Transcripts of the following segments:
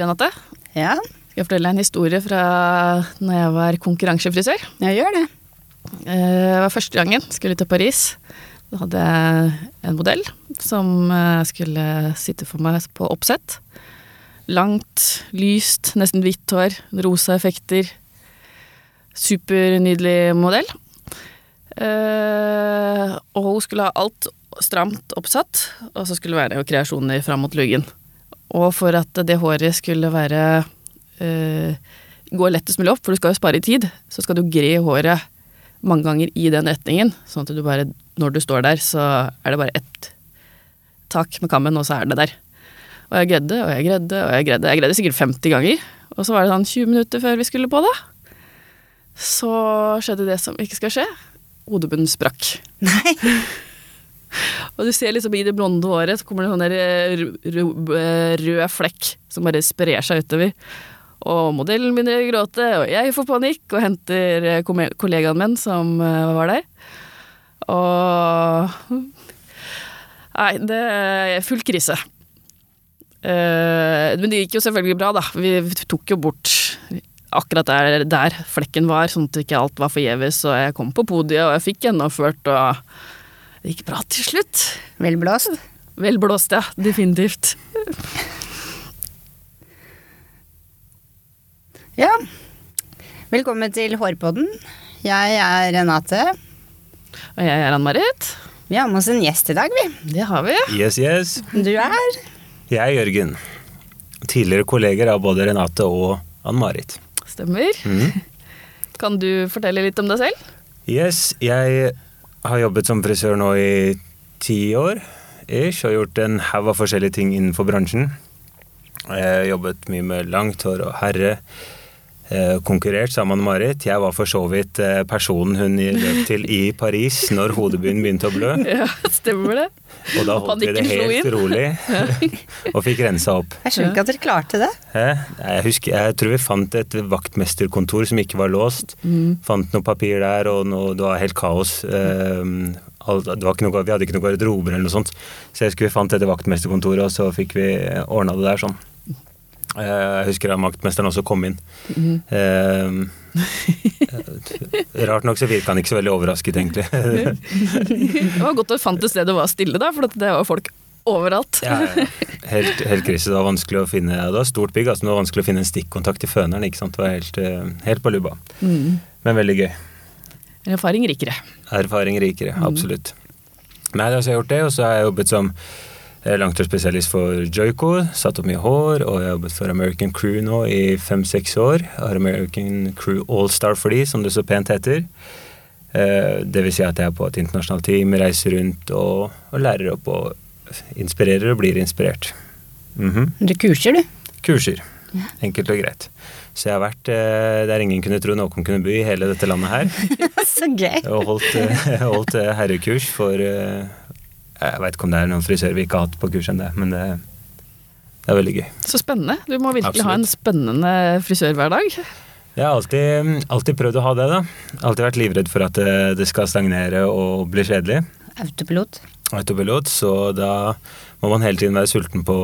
Renate, Ja, skal jeg fortelle en historie fra når jeg var konkurransefrisør. jeg gjør det. Eh, Det var første gangen skulle til Paris. Da hadde jeg en modell som eh, skulle sitte for meg på oppsett. Langt, lyst, nesten hvitt hår, rosa effekter. Supernydelig modell. Eh, og hun skulle ha alt stramt oppsatt, og så skulle det være kreasjoner fram mot luggen. Og for at det håret skulle være eh, gå lettest mulig opp, for du skal jo spare i tid, så skal du gre håret mange ganger i den retningen, sånn at du bare, når du står der, så er det bare ett tak med kammen, og så er det der. Og jeg gredde, og jeg gredde, og jeg gredde. Jeg gredde sikkert 50 ganger. Og så var det sånn 20 minutter før vi skulle på, da. Så skjedde det som ikke skal skje. Hodebunnen sprakk. Nei. Og du ser liksom i det blonde håret, så kommer det sånn der eh, rød, rød flekk som bare sprer seg utover. Og modellen begynner å gråte, og jeg får panikk og henter eh, kollegaen min som eh, var der. Og Nei, det er full krise. Eh, men det gikk jo selvfølgelig bra, da. Vi tok jo bort akkurat der, der flekken var, sånn at ikke alt var forgjeves. Og jeg kom på podiet, og jeg fikk gjennomført, og det gikk bra til slutt. Vel blåst. Vel blåst, ja. Definitivt. Ja. Velkommen til Hårpodden. Jeg er Renate. Og jeg er Ann-Marit. Vi har med oss en gjest i dag, vi. Det har vi. Yes, yes. Du er? Jeg er Jørgen. Tidligere kolleger av både Renate og Ann-Marit. Stemmer. Mm. Kan du fortelle litt om deg selv? Yes, jeg har jobbet som frisør nå i ti år. Ish, og gjort en haug av forskjellige ting innenfor bransjen. Jeg har jobbet mye med langt hår og herre. Eh, Konkurrert sammen med Marit. Jeg var for så vidt eh, personen hun løp til i Paris når hodebunnen begynte å blø. Ja, stemmer det. Og da holdt vi det helt rolig og fikk rensa opp. Jeg skjønner ikke at dere klarte det. Jeg, husker, jeg tror vi fant et vaktmesterkontor som ikke var låst. Fant noe papir der, og noe, det var helt kaos. Ehm, det var ikke noe, vi hadde ikke noe garderober eller noe sånt. Så jeg husker vi fant dette vaktmesterkontoret, og så fikk vi ordna det der sånn. Eh, Jeg husker da Maktmesteren også kom inn. Ehm, rart nok så virka han ikke så veldig overrasket, egentlig. Det var godt du fant et sted det var stille, da, for det var folk overalt. Ja, ja. Helt, helt krise. Det var vanskelig å finne Det var stort bygg, altså det var vanskelig å finne en stikkontakt til føneren. ikke sant? Det var helt, eh, helt på lubba. Mm. Men veldig gøy. Erfaring rikere. Erfaring rikere, absolutt. Nei, altså jeg har gjort det, og så har jeg jobbet som langhårspesialist for Joico. Satt opp mye hår, og jobbet for American Crew nå i fem-seks år. Har American Crew Allstar for de, som det så pent heter. Eh, Det vil si at jeg er på et internasjonalt team, reiser rundt og, og lærer opp og inspirerer og blir inspirert. Mhm. Du kurser, du. Kurser. Enkelt og greit. Så jeg har vært eh, der ingen kunne tro noen kunne bo i hele dette landet her. Så gøy. Og holdt, eh, holdt herrekurs for Jeg veit ikke om det er noen frisør vi ikke har hatt på kurs enn det, men det, det er veldig gøy. Så spennende. Du må virkelig ha en Absolutt. spennende frisørhverdag. Jeg har alltid, alltid prøvd å ha det, da. Alltid vært livredd for at det, det skal stagnere og bli kjedelig. Autopilot. Autopilot, så da må man hele tiden være sulten på,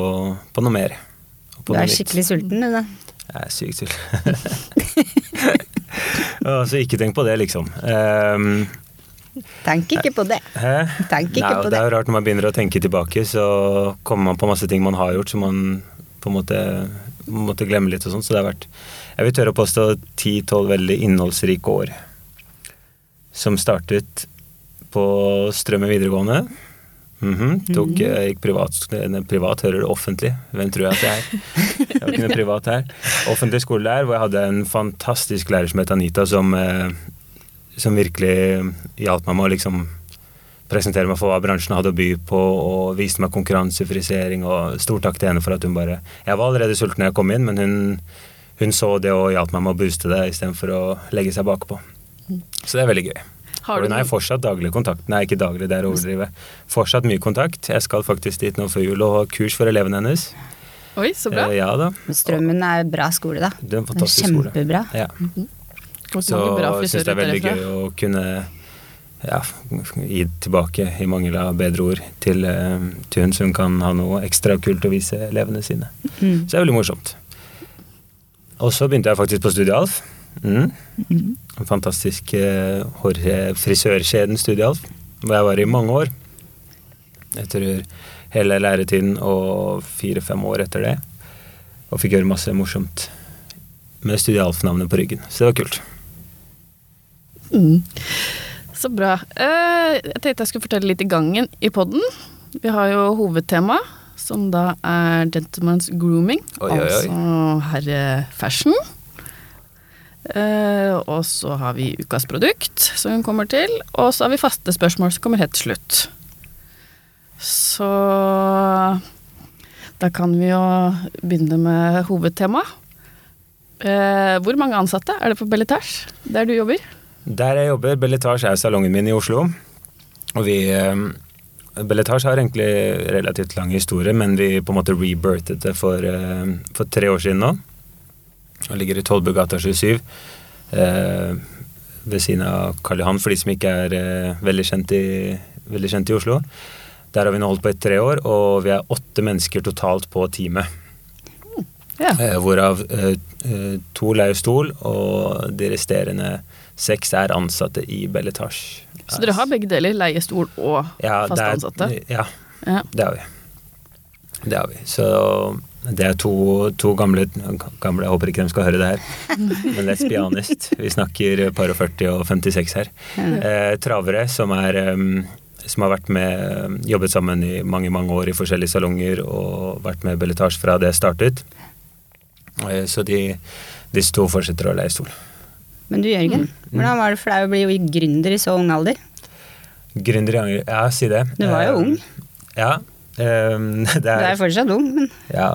på noe mer. på Du er skikkelig sulten, du da. Jeg er sykt sulten. Å, så ikke tenk på det, liksom. Ehm, Tenk ikke på det. Tenk ikke Nei, på det det. er jo rart når man begynner å tenke tilbake, så kommer man på masse ting man har gjort som man på en måte måtte glemme litt og sånn. Så det har vært Jeg vil tørre å påstå ti-tolv veldig innholdsrike år. Som startet på Strømmen videregående. Mhm, tok, jeg gikk privat, privat, hører du offentlig. Hvem tror jeg at jeg er? Jeg var ikke noe privat her. Offentlig skole der, hvor jeg hadde en fantastisk lærer som het Anita, som, eh, som virkelig hjalp meg med å liksom presentere meg for hva bransjen hadde å by på, og viste meg konkurransefrisering. Og stor takk til henne for at hun bare Jeg var allerede sulten da jeg kom inn, men hun, hun så det og hjalp meg med å booste det istedenfor å legge seg bakpå. Så det er veldig gøy. Har Og du hun er noen- fortsatt daglig kontakt. Nei, ikke daglig, det er å overdrive. Fortsatt mye kontakt. Jeg skal faktisk dit nå før jul og ha kurs for elevene hennes. Oi, så bra. Eh, ja da. Strømmen er bra skole, da. Det er en fantastisk skole. kjempebra. Ja. Så jeg syns det er veldig derfra. gøy å kunne ja, gi tilbake, i mangel av bedre ord, til, eh, til hun, som kan ha noe ekstra kult å vise elevene sine. Mm. Så det er veldig morsomt. og så begynte jeg faktisk på Studialf. Mm. En fantastisk eh, hår- frisørkjeden Studialf, hvor jeg var i mange år. Jeg tror hele læretiden og fire-fem år etter det. Og fikk gjøre masse morsomt med Studialf-navnet på ryggen. Så det var kult. Mm. Så bra. Eh, Jeg tenkte jeg skulle fortelle litt i gangen i podden. Vi har jo hovedtema, som da er gentleman's grooming. Oi, oi, oi. Altså herrefashion. fashion og så har vi ukas produkt, som hun kommer til. Og så har vi faste spørsmål som kommer helt til slutt. Så da kan vi jo begynne med hovedtemaet. Eh, hvor mange ansatte er det på Belletage, der du jobber? Der jeg jobber, Belletage er salongen min i Oslo. Og vi eh, Belletage har egentlig relativt lang historie, men vi på en måte rebirthet det for, eh, for tre år siden nå. Og ligger i Tollbugata 27. Eh, ved siden av Karl Johan, for de som ikke er eh, veldig, kjent i, veldig kjent i Oslo. Der har vi nå holdt på i tre år, og vi er åtte mennesker totalt på teamet. Ja. Eh, hvorav to leier stol, og de resterende seks er ansatte i Belletage. Så dere har begge deler, leiestol og ja, fast ansatte? Ja, Ja. det har vi. Det har vi. Så det er to, to gamle, gamle Jeg håper ikke de skal høre det her, men let's be honest. Vi snakker par og 40 og 56 her. Eh, travere som er som har vært med, jobbet sammen i mange mange år i forskjellige salonger og vært med Belletage fra det startet. Eh, Så de, disse to fortsetter å leie stol. Men du Jørgen, Mm. hvordan var det for deg å bli gründer i så ung alder? Gründer i ung Ja, si det. Du var jo Eh, ung. Ja. Um, det Du er er fortsatt ung, men Ja.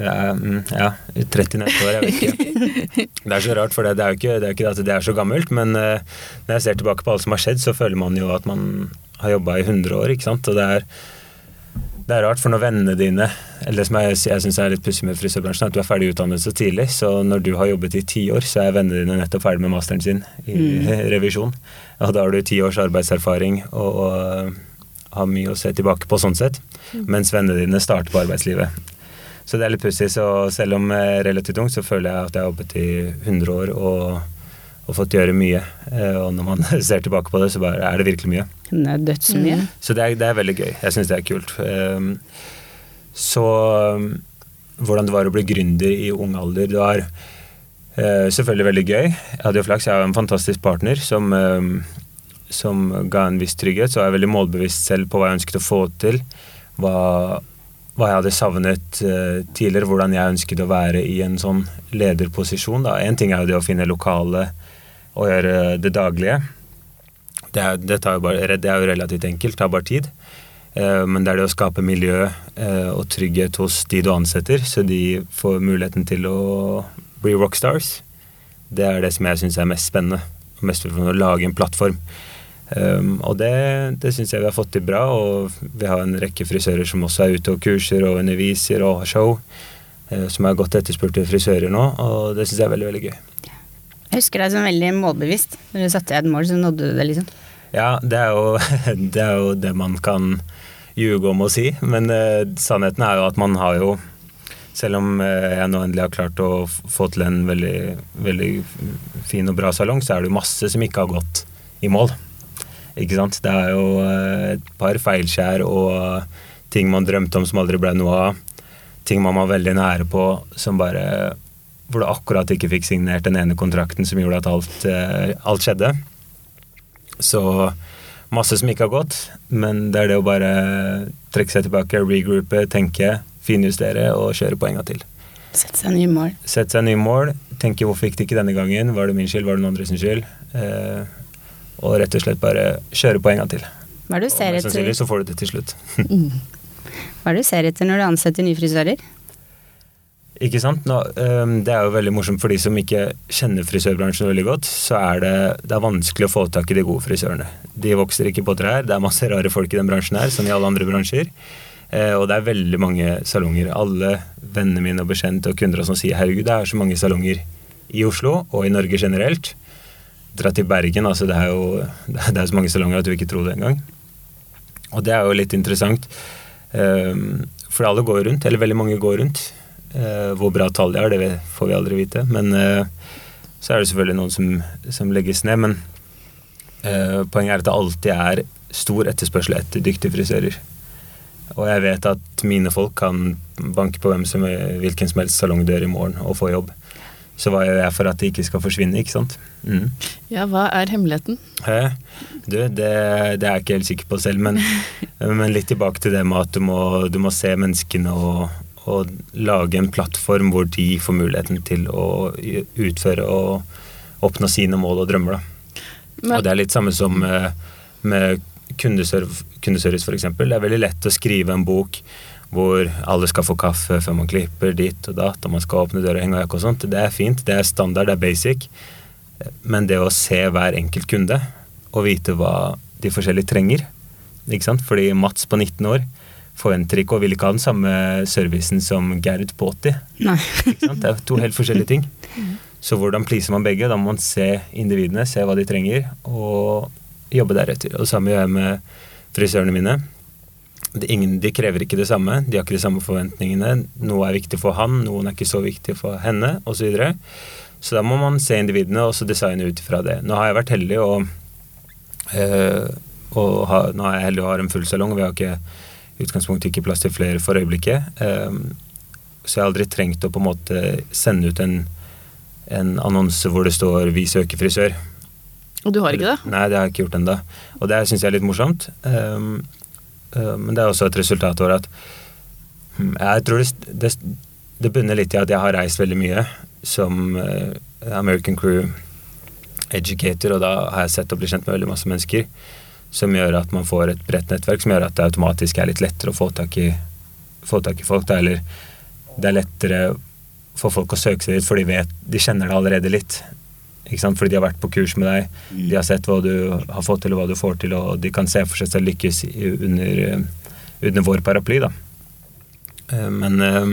Um, mm, ja, 30 neste år, jeg vet ikke. Det er så rart, for det, det er jo ikke, det er ikke at det er så gammelt, men uh, når jeg ser tilbake på alt som har skjedd, så føler man jo at man har jobba i 100 år, ikke sant. Og det er, det er rart, for når vennene dine Eller det som jeg, jeg syns er litt pussig med frisørbransjen, er at du er ferdig utdannet så tidlig. Så når du har jobbet i ti år, så er vennene dine nettopp ferdig med masteren sin i revisjon. Og da har du ti års arbeidserfaring og, og har mye å se tilbake på sånn sett. Mens vennene dine starter på arbeidslivet. Så det er litt pussig. Så selv om jeg er relativt ung, så føler jeg at jeg har jobbet i 100 år og, og fått gjøre mye. Eh, Og når man ser tilbake på det, så bare er det virkelig mye. det er dødsmye. Mm. Så det er, det er veldig gøy. Jeg syns det er kult. Um, Så um, hvordan det var å bli gründer i ung alder Det var eh, selvfølgelig veldig gøy. Jeg hadde jo flaks. Jeg har en fantastisk partner som, um, som ga en viss trygghet. Så jeg er veldig målbevisst selv på hva jeg ønsket å få til. Hva, hva jeg hadde savnet eh, tidligere, hvordan jeg ønsket å være i en sånn lederposisjon. Én ting er jo det å finne lokale og gjøre det daglige. Det er, det, bare, det er jo relativt enkelt, tar bare tid. Eh, Men det er det å skape miljø eh, og trygghet hos de du ansetter, så de får muligheten til å bli rockstars. Det er det som jeg syns er mest spennende. og Mest for å lage en plattform. Um, og det, det syns jeg vi har fått til bra, og vi har en rekke frisører som også er ute og kurser og underviser og har show, eh, som er godt etterspurte frisører nå, og det syns jeg er veldig, veldig gøy. Jeg husker deg som veldig målbevisst. Når du satte deg et mål, så nådde du det, liksom. Ja, det er jo det, er jo det man kan ljuge om å si, men uh, sannheten er jo at man har jo selv om eh, jeg nå endelig har klart å få til en veldig, veldig fin og bra salong, så er det jo masse som ikke har gått i mål. Ikke sant? Det er jo eh, et par feilskjær og ting man drømte om som aldri ble noe av. Ting man var veldig nære på som bare Hvor du akkurat ikke fikk signert den ene kontrakten som gjorde at alt, eh, alt skjedde. Så masse som ikke har gått, men det er det å bare trekke seg tilbake, regroupe, tenke, finjustere og kjøre poenga til. Sette seg nye mål. Sette seg nye mål, tenke hvorfor gikk det ikke denne gangen, var det min skyld, var det noen andres skyld? Eh, og rett og slett bare kjøre poenga til. Hva er det du Og mest sannsynlig så får du det til slutt. hva er det du ser etter når du ansetter nye frisører? Ikke sant? Nå, det er jo veldig morsomt for de som ikke kjenner frisørbransjen veldig godt. Så er det, det er vanskelig å få tak i de gode frisørene. De vokser ikke på trær. Det er masse rare folk i den bransjen her, som i alle andre bransjer. Eh, og det er veldig mange salonger. Alle vennene mine og bekjente og kunder sånn sier herregud, det er så mange salonger i Oslo og i Norge generelt. Dra til Bergen, altså det er jo det er så mange salonger at du ikke tror det engang. Og det er jo litt interessant. For alle går rundt, eller veldig mange går rundt. Eh, hvor bra tall de har, det får vi aldri vite. Men eh, så er det selvfølgelig noen som, som legges ned. Men eh, poenget er at det alltid er stor etterspørsel etter dyktige frisører. Og jeg vet at mine folk kan banke på hvem som, hvilken som helst salongdør i morgen og få jobb. Så hva gjør jeg for at det ikke skal forsvinne, ikke sant. Mm. Ja, hva er hemmeligheten? Hæ? Du, det, det, er jeg ikke helt sikker på selv, men, men litt tilbake til det med at du må, du må se menneskene og, og, lage en plattform hvor de får muligheten til å utføre og oppnå sine mål og drømmer. Men, og det er litt samme som med, med kundeservice, f.eks. Det er veldig lett å skrive en bok hvor alle skal få kaffe før man klipper dit og datt, og man skal åpne døra og henge jakke og sånt. Det er fint, det er standard, det er basic. Men det å se hver enkelt kunde og vite hva de forskjellige trenger? Fordi Mats på 19 år forventer ikke og vil ikke ha den samme servicen som Gerd på 80. Nei. Det er to helt forskjellige ting. Så hvordan pleaser man begge? Da må man se individene, se hva de trenger, og jobbe deretter. Og det samme gjør jeg med frisørene mine ingen, de krever ikke det samme, de har ikke de samme forventningene. Noe er viktig for han, noen er ikke så viktig for henne, osv. Så, videre. så da må man se individene og så designe ut ifra det. Nå har jeg vært heldig og, øh, og ha, nå er jeg heldig og har en full salong. Vi har ikke utgangspunktet ikke plass til flere for øyeblikket. Um, så jeg har aldri trengt å på en måte sende ut en, en annonse hvor det står 'Vi søker frisør'. Og du har ikke det? Nei, det har jeg ikke gjort ennå. Og det syns jeg er litt morsomt. Um, Eh, men det er også et resultat av at hmm, jeg tror det, det, det, bunner litt i at jeg har reist veldig mye som eh, American Crew educator, og da har jeg sett og blitt kjent med veldig masse mennesker. Som gjør at man får et bredt nettverk, som gjør at det automatisk er litt lettere å få tak i, få tak i folk. Da, eller det er lettere for folk å søke seg dit, for de, vet, de kjenner det allerede litt. Fordi de har vært på kurs med deg, de har sett hva du har fått til og hva du får til, og de kan se for seg selv lykkes under, under vår paraply. da. Eh, men eh,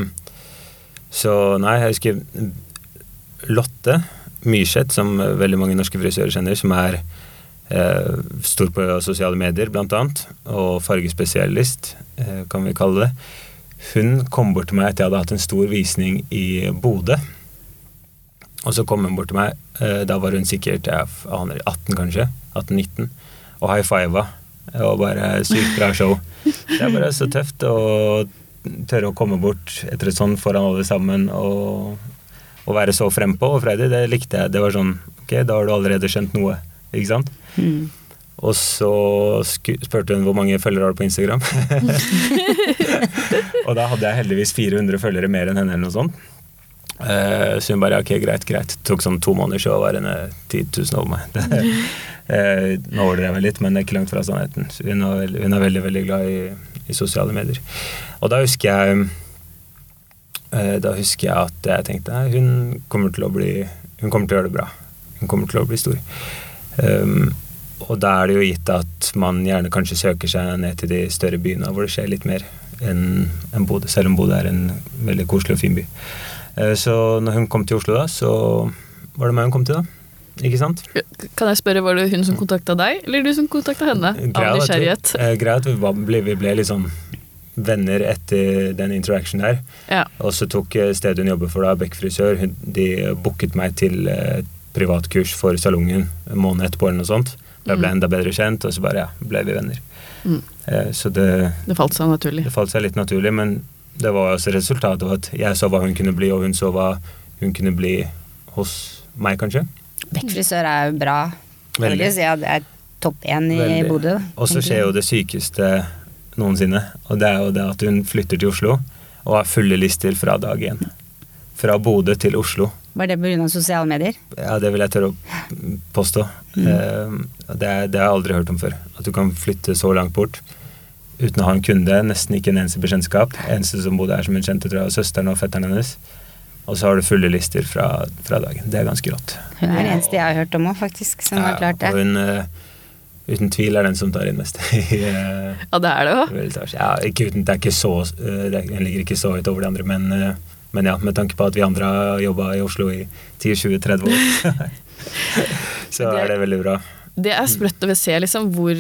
Så nei, jeg husker Lotte Myrseth, som veldig mange norske frisører kjenner, som er eh, stor på sosiale medier, blant annet, og fargespesialist, eh, kan vi kalle det. Hun kom bort til meg etter jeg hadde hatt en stor visning i Bodø. Og så kom hun bort til meg, eh, da var hun sikkert jeg aner, 18 kanskje, 18-19, og high fiva. Og bare sykt bra show. Det er bare så tøft å tørre å komme bort etter et sånt foran alle sammen og, og være så frempå og freidig. Det likte jeg. Det var sånn Ok, da har du allerede skjønt noe, ikke sant? Mm. Og så spurte hun hvor mange følgere har du på Instagram. og da hadde jeg heldigvis 400 følgere mer enn henne eller noe sånt. Uh, så hun bare ok, greit, greit. Det tok sånn to måneder, så var henne 10 000 over meg. Uh, nå overdrev jeg litt, men det er ikke langt fra sannheten. Hun, er, hun er veldig veldig glad i, i, sosiale medier. Og da husker jeg uh, Da husker jeg at jeg tenkte hun kommer til å bli Hun kommer til å gjøre det bra. Hun kommer til å bli stor. Um, og da er det jo gitt at man gjerne kanskje søker seg ned til de større byene hvor det skjer litt mer enn en Bodø, selv om Bodø er en veldig koselig og fin by. Uh, så når hun kom til Oslo, da, så var det meg hun kom til, da. Ikke sant? Kan jeg spørre, Var det hun som kontakta deg, eller du som kontakta henne? Av nysgjerrighet? Eh, Greia at vi ble, vi ble sånn venner etter den interaction der. Ja. Og så tok eh, stedet hun jobber for, da, Beck frisør, de booket meg til privatkurs for salongen en måned etterpå eller noe sånt. Da ble jeg mm. enda bedre kjent, og så bare ja, ble vi venner. Mm. Så det Det falt seg naturlig? Det falt seg litt naturlig, men det var også resultatet av at jeg så hva hun kunne bli, og hun så hva hun kunne bli hos meg, kanskje. Bekkfrisør er jo bra. Veldig. Si at det er topp én i Bodø. Og så skjer jo det sykeste noensinne, og det er jo det at hun flytter til Oslo og har fulle lister fra dag én. Fra Bodø til Oslo. Var det pga. sosiale medier? Ja, det vil jeg tørre å påstå. Mm. Uh, det, det, har jeg aldri hørt om før. At du kan flytte så langt bort uten å ha en kunde, nesten ikke en eneste bekjentskap. Eneste som bodde her som hun kjente, tror jeg, var søsteren og fetteren hennes. Og så har du fulle lister fra, fra, dagen. Det er ganske rått. Hun er den eneste jeg har hørt om òg, faktisk, som ja, har klart det. Og hun uh, uten tvil er den som tar inn mest. uh, ja, det er det òg. Ja, ikke uten, det er ikke så uh, Den ligger ikke så høyt over de andre, men, men, ja, med tanke på at vi andre har jobba i Oslo i 10-20-30 år, så er det veldig bra. Det er sprøtt å se liksom, hvor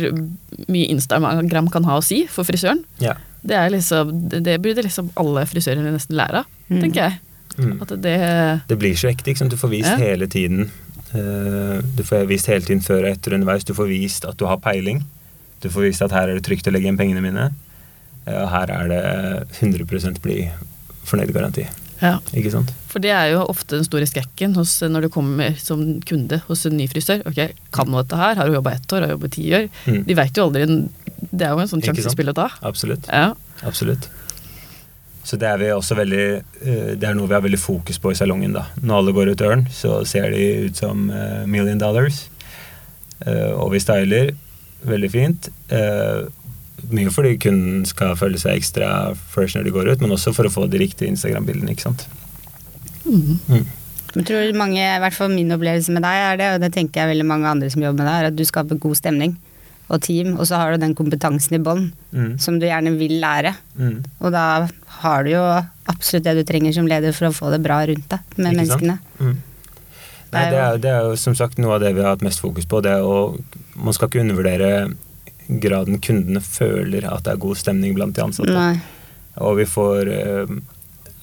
mye Instagram kan ha å si for frisøren. Ja. Det er liksom Det burde liksom alle frisører nesten lære av, Mm. tenker jeg. Mm. At det Det blir så ekte. Liksom. Du får vist Ja. hele tiden. Eh, Du får vist hele tiden før og etter underveis. Du får vist at du har peiling. Du får vist at her er det trygt å legge igjen pengene mine. Eh, Og her er det 100% bli fornøyd-garanti. Ja. Ikke sant? For det er jo ofte den store skrekken hos, når du kommer som kunde hos en ny frisør. Ok, kan du dette her? Har du jobba ett år? Har du jobba ti år? Mm. De veit jo aldri Det er jo en sånn sjansespill å ta. Absolutt. Ja. Absolutt. Så det er vi også veldig eh, Det er noe vi har veldig fokus på i salongen. da. Når alle går ut døren, så ser de ut som eh, million dollars. Eh, og vi styler veldig fint. Mye fordi kunden skal føle seg ekstra fresh når de går ut, men også for å få de riktige Instagram-bildene. ikke sant? Mm. Mm. Jeg tror mange, i hvert fall min opplevelse med deg er det, og det tenker jeg veldig mange andre som jobber med deg, er at du skaper god stemning og team, og så har du den kompetansen i bånn Mm. som du gjerne vil lære. Mm. Og da har du jo absolutt det du trenger som leder for å få det bra rundt deg med menneskene. Mm. Nei, Det er er, det er jo som sagt noe av det vi har hatt mest fokus på. Det er å, man skal ikke undervurdere graden kundene føler at det er god stemning blant de ansatte. Nei. Og vi får, eh,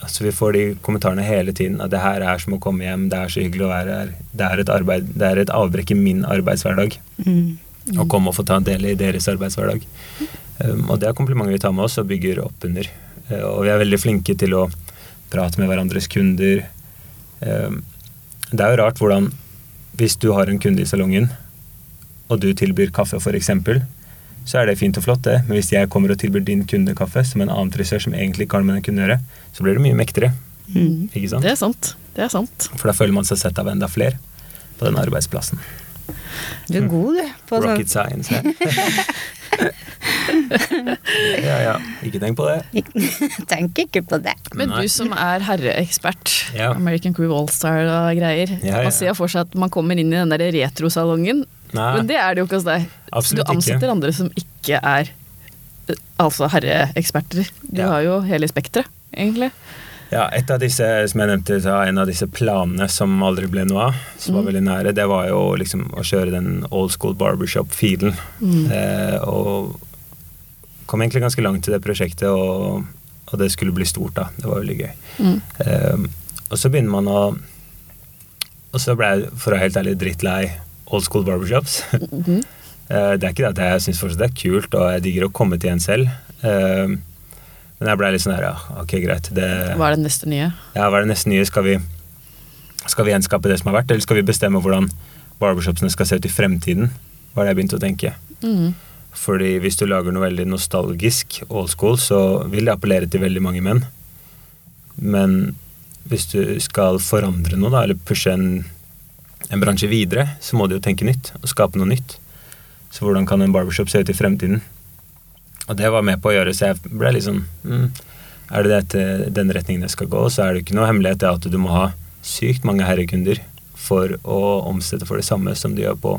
altså vi får de kommentarene hele tiden at det her er som å komme hjem, det er så hyggelig å være her. Det er et, arbeid, det er et avbrekk i min arbeidshverdag Mm. å komme og få ta del i deres arbeidshverdag. Um, og det er komplimenter vi tar med oss og bygger opp under. Uh, og vi er veldig flinke til å prate med hverandres kunder. Um, det er jo rart hvordan Hvis du har en kunde i salongen, og du tilbyr kaffe f.eks., så er det fint og flott, det. Men hvis jeg kommer og tilbyr din kunde kaffe, som en annen frisør som egentlig ikke har med den kunden å gjøre, så blir det mye mektigere. Mm. Ikke sant? Det er sant. Det er sant. For da føler man seg sett av enda flere på den arbeidsplassen. Du er god, du. På sånn. Rocket science. her. ja, ja. Ikke tenk på det. Tenk ikke på det. Men Nei. du som er herreekspert, Ja. American Crew Allstar og greier. Ja, ja. Man ser for seg at man kommer inn i den der retrosalongen, Nei, men det er det jo ikke hos deg. absolutt du ansetter ikke. andre som ikke er altså herreeksperter. Du Ja. har jo hele spekteret, egentlig. Ja, et av disse som jeg nevnte, en av disse planene som aldri ble noe av, som var Mm. veldig nære, det var jo liksom å kjøre den old school barbershop-filen. Mm. Eh, og kom egentlig ganske langt i det prosjektet, og, og det skulle bli stort, da. Det var veldig gøy. Mm. Eh, og så begynner man å Og så ble jeg, for å være helt ærlig, drittlei old school barbershops. Mm -hmm. det er ikke det at jeg syns fortsatt det er kult, og jeg digger å komme til en selv. Eh, men jeg ble litt sånn her, ja, ok, greit. Det, Hva er det neste nye? ja, hva er det neste nye? Skal vi, skal vi gjenskape det som har vært, eller skal vi bestemme hvordan barbershopsene skal se ut i fremtiden? Var det jeg begynte å tenke. Mhm. Fordi hvis du lager noe veldig nostalgisk, old school, så vil det appellere til veldig mange menn. Men hvis du skal forandre noe, da, eller pushe en, en bransje videre, så må du jo tenke nytt og skape noe nytt. Så hvordan kan en barbershop se ut i fremtiden? Og det var med på å gjøre, så jeg ble sånn mm, Er det dette, den retningen jeg skal gå, så er det ikke noe hemmelighet det at du må ha sykt mange herrekunder for å omsette for det samme som du gjør på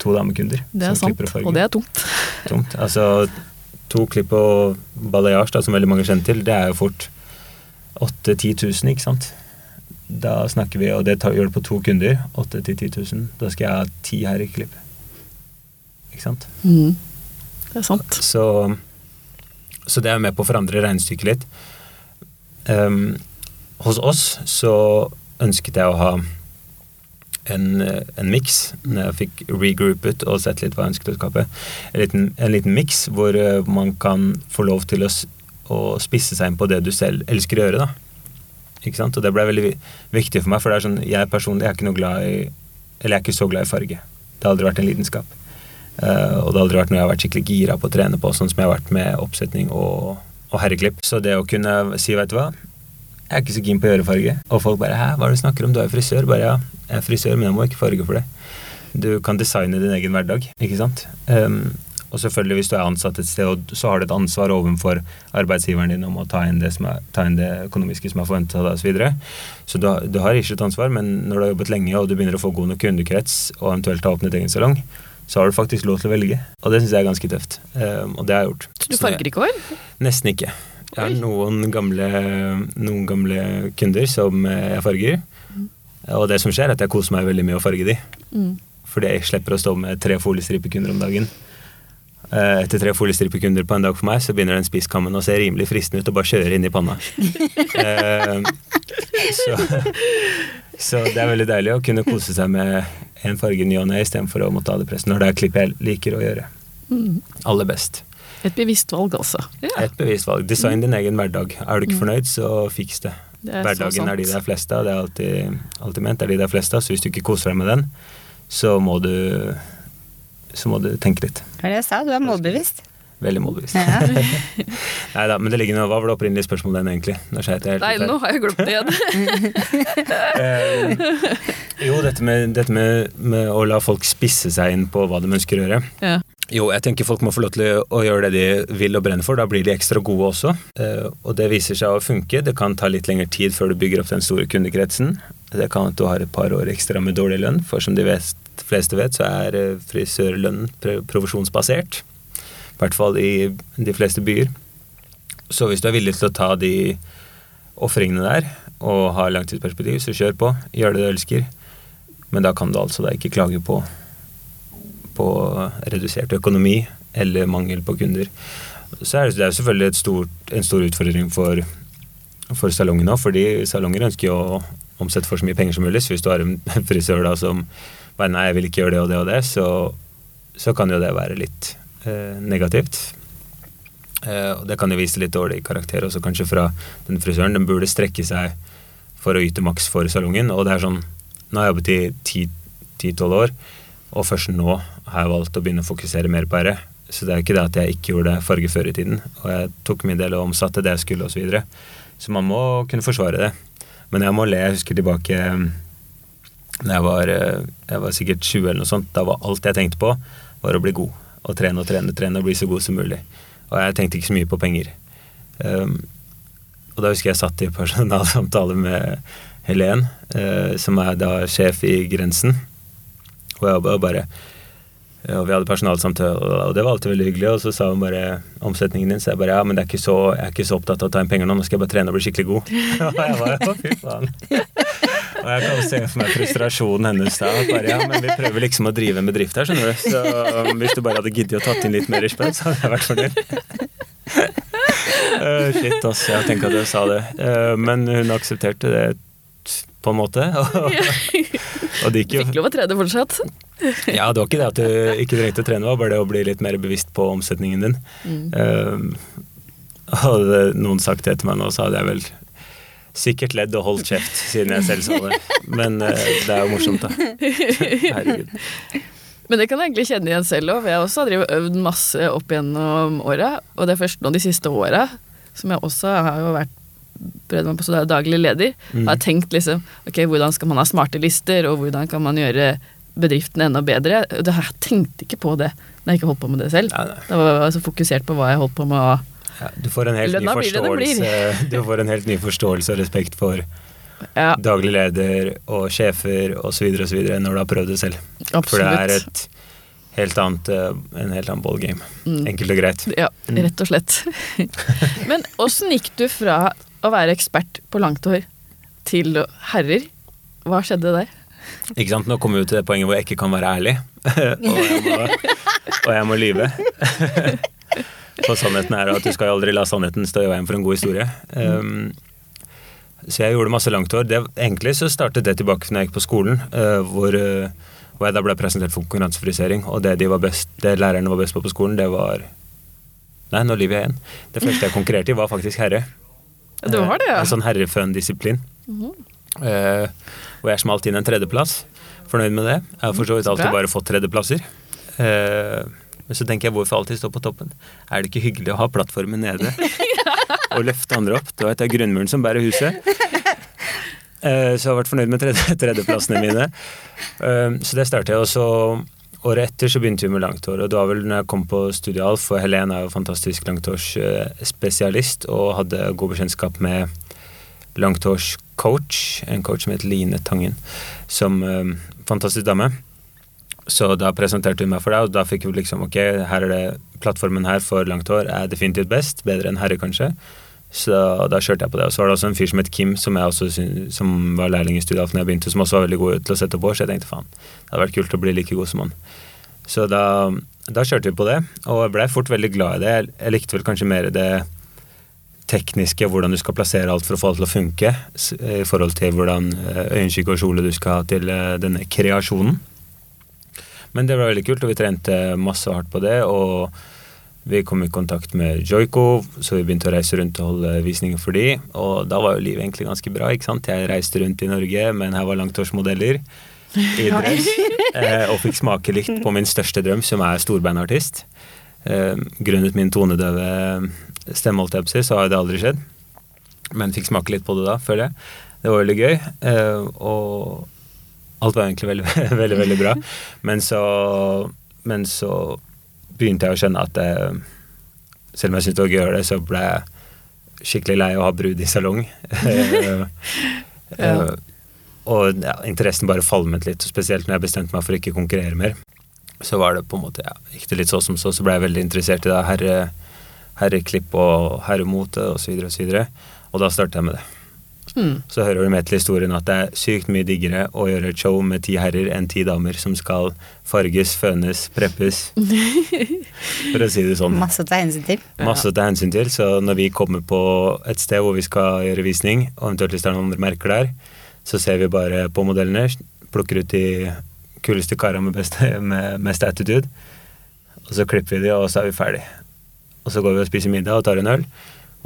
to damekunder. Det er sant, og det er tungt. Tungt. Altså, to klipp og balayage, da, som veldig mange kjenner til, det er jo fort 8000-10 000, ikke sant? Da snakker vi, og det tar, gjør det på to kunder, 8000-10 000. Da skal jeg ha ti her i klipp. Ikke sant? Mm. Det er sant. Så, så det er med på å forandre regnestykket litt. Um, hos oss så ønsket jeg å ha en, en miks, når jeg fikk regroupet og sett litt hva jeg ønsket å skape. En liten, en liten miks hvor eh, man kan få lov til å, å spisse seg inn på det du selv elsker å gjøre. da. Ikke sant? Og det ble veldig viktig for meg, for det er sånn, jeg personlig jeg er ikke noe glad i Eller jeg er ikke så glad i farge. Det har aldri vært en lidenskap. Uh, og det har aldri vært noe jeg har vært skikkelig gira på å trene på, sånn som jeg har vært med oppsetning og, og herreklipp. Så det å kunne si, vet du hva, jeg er ikke så keen på å gjøre farge. Og folk bare 'hæ, hva er det du snakker om, du er jo frisør'. Bare ja, jeg er frisør, men jeg må ikke farge for det. Du kan designe din egen hverdag, ikke sant. Um, og selvfølgelig, hvis du er ansatt et sted, så har du et ansvar overfor arbeidsgiveren din om å ta inn det, som er, ta inn det økonomiske som er forventet av deg, osv. Så, videre. så du, du har ikke et ansvar, men når du har jobbet lenge, og du begynner å få god nok kundekrets, og eventuelt har åpnet egen salong, så har du faktisk lov til å velge. Og det syns jeg er ganske tøft. Um, og det har jeg gjort. Så du farger ikke hår? Nesten ikke. Jeg har noen gamle, noen gamle kunder som eh, jeg farger. Og det som skjer, er at jeg koser meg veldig med å farge de. Mm. Fordi jeg slipper å stå med tre foliestripekunder om dagen. Eh, Etter tre foliestrippekunder på en dag for meg, så begynner den spisskammen å se rimelig fristende ut og bare kjøre inn i panna. Eh, så, så det er veldig deilig å kunne kose seg med en farge ny og ne istedenfor å måtte ha det presset når det er klipp jeg liker å gjøre. Aller best. Et bevisst valg, altså. Ja, Et bevisst valg. Design din egen hverdag. Er du ikke fornøyd, så fiks det. det er Hverdagen er de der det er flest av, det er alltid, alltid ment. Det er de det er flest av, så hvis du ikke koser deg med den, så må du så må du tenke litt. Hva er det jeg sa? Du er målbevisst. Veldig målbevisst. Ja. Nei da, men det ligger noe Hva var det opprinnelige spørsmålet den, egentlig? Nå jeg helt Nei, nå har jeg glemt det igjen. Eh, jo, dette, med, dette med, med å la folk spisse seg inn på hva de ønsker å gjøre. Ja. Jo, jeg tenker folk må få lov til å gjøre det de vil og brenner for. Da blir de ekstra gode også. Eh, og det viser seg å funke. Det kan ta litt lengre tid før du bygger opp den store kundekretsen. Det kan at du har et par år ekstra med dårlig lønn, for som de vet, fleste vet, så er eh, frisørlønnen provisjonsbasert. I hvert fall i de fleste byer. Så hvis du er villig til å ta de ofringene der, og har langtidsperspektiv, så kjør på. Gjør det du elsker. Men da kan du altså da ikke klage på på redusert økonomi eller mangel på kunder. Så er det, det er selvfølgelig stort, en stor utfordring for, for salongen òg, fordi salonger ønsker jo å omsette for så mye penger som mulig. Så hvis du har en frisør da som bare nei, jeg vil ikke gjøre det og det og det, så, så kan jo det være litt eh, negativt. Eh, og det kan jo vise litt dårlig karakter også kanskje fra den frisøren. Den burde strekke seg for å yte maks for salongen, og det er sånn Nå har jeg jobbet i 10-12 år, og først nå har jeg valgt å begynne å fokusere mer på ære. Så det er ikke det at jeg ikke gjorde farge før i tiden. Og jeg tok min del og omsatte det jeg skulle osv. Så, videre. så man må kunne forsvare det. Men jeg må le. Jeg husker tilbake da jeg var, eh, jeg var sikkert 20 eller noe sånt. Da var alt jeg tenkte på, var å bli god. Og trene og trene trene og bli så god som mulig. Og jeg tenkte ikke så mye på penger. Um, og da husker jeg satt i personalsamtale med Helen, uh, som er da sjef i Grensen. Og jeg ba- bare ja, Vi hadde personalsamtale, og det var alltid veldig hyggelig. Og så sa hun bare omsetningen din, så jeg bare ja, men det er ikke så, jeg er ikke så opptatt av å ta inn penger nå, nå skal jeg bare trene og bli skikkelig god. og jeg bare å, fy faen. Og jeg kan se for meg frustrasjonen hennes da. Bare, ja, men vi prøver liksom å drive en bedrift her, skjønner du. Så um, hvis du bare hadde giddet å tatt inn litt mer spenn, så hadde jeg vært fornøyd. Uh, shit, ass. Jeg tenker at jeg sa det. Uh, men hun aksepterte det på en måte. og det gikk jo Fikk lov å trene fortsatt. ja, det var ikke det at du ikke trengte å trene, det var bare det å bli litt mer bevisst på omsetningen din. Um, hadde noen sagt det til meg nå, så hadde jeg vel sikkert ledd og holdt kjeft, siden jeg selv sa det. Men uh, det er jo morsomt, da. Herregud. Men det kan jeg egentlig kjenne igjen selv òg, for jeg også har drevet øvd masse opp gjennom åra. Og det er først nå de siste åra, som jeg også har jo vært prøvd meg på så er daglig leder, Mm. har tenkt liksom ok, hvordan skal man ha smarte lister, og hvordan kan man gjøre bedriften enda bedre. Jeg tenkte ikke på det når jeg ikke holdt på med det selv. Ja, nei. Da var jeg så fokusert på hva jeg holdt på med. Ja, du får Du får en helt ny forståelse og respekt for Ja, daglig leder og sjefer osv. osv. når du har prøvd det selv. For det er et helt annet, uh, en helt annen ballgame. Mm. Enkelt og greit. Ja, Mm. rett og slett. Men åssen gikk du fra å være ekspert på langt hår til herrer? Hva skjedde der? Ikke sant? Nå kommer vi til det poenget hvor jeg ikke kan være ærlig. og, jeg må, og jeg må lyve. For sannheten er at du skal aldri la sannheten stå i veien for en god historie. Um, så jeg gjorde masse langt hår. Det, egentlig så startet det tilbake når jeg gikk på skolen, uh, hvor, uh, hvor jeg da ble presentert for konkurransefrisering. Og det, de var best, det lærerne var best på på skolen, det var Nei, nå lyver jeg igjen. Det første jeg konkurrerte i, var faktisk herre. Du har det, ja. En sånn herreføn-disiplin. uh, og jeg smalt inn en tredjeplass. Fornøyd med det. Jeg har for så vidt alltid bare fått tredjeplasser. Eh, men så tenker jeg hvorfor alltid stå på toppen? Er det ikke hyggelig å ha plattformen nede? og løfte andre opp? Det var det er grunnmuren som bærer huset. Eh, så jeg har vært fornøyd med tredje, tredjeplassene mine. Eh, så det startet jeg, og så året etter så begynte vi med langtår. Og det var vel når jeg kom på studial, for Helen er jo fantastisk langtårsspesialist og hadde god bekjentskap med langtårscoach, en coach som het Line Tangen, som eh, fantastisk dame. Så da presenterte hun meg for deg, og da fikk vi liksom ok, her er det plattformen her for langt hår er definitivt best, bedre enn herre kanskje. Så da kjørte jeg på det. Og så var det også en fyr som het Kim, som, også, som var lærling i studiet da jeg begynte, som også var veldig god til å sette opp hår, så jeg tenkte faen, det hadde vært kult å bli like god som han. Så da da kjørte vi på det, og jeg blei fort veldig glad i det. Jeg, likte vel kanskje mer det tekniske, hvordan du skal plassere alt for å få det til å funke, i forhold til hvordan eh, øyenskygge og kjole du skal ha til eh, denne kreasjonen. Men det var veldig kult, og vi trente masse hardt på det. Og vi kom i kontakt med Joiko, så vi begynte å reise rundt og holde visninger for de. Og da var jo livet egentlig ganske bra. ikke sant? Jeg reiste rundt i Norge men her var langtårsmodeller i dress, eh, og fikk smake litt på min største drøm, som er storbeinartist. Eh, grunnet min tonedøve stemme, så har det aldri skjedd. Men fikk smake litt på det da, føler jeg. Det var veldig gøy. eh, og alt var egentlig veldig, veldig, veldig bra. Men så, men så begynte jeg å skjønne at eh, selv om jeg syntes det var gøy å gjøre det, så ble jeg skikkelig lei av å ha brud i salong. Ja. eh, og ja, interessen bare falmet litt, og spesielt når jeg bestemte meg for å ikke konkurrere mer. Så var det på en måte, ja, gikk det litt så som så, så ble jeg veldig interessert i det herre, herreklipp og herremote osv. Og, så videre, og da startet jeg med det. Mm. Så hører du med til historien at det er sykt mye diggere å gjøre et show med ti herrer enn ti damer som skal farges, fønes, preppes. For å si det sånn. Masse å ta hensyn til. Masse å ta hensyn til. Så når vi kommer på et sted hvor vi skal gjøre visning, og eventuelt hvis det er noen andre merker der, så ser vi bare på modellene, plukker ut de kuleste kara med, med mest attitude, og så klipper vi de, og så er vi ferdig. Og så går vi og spiser middag og tar en øl,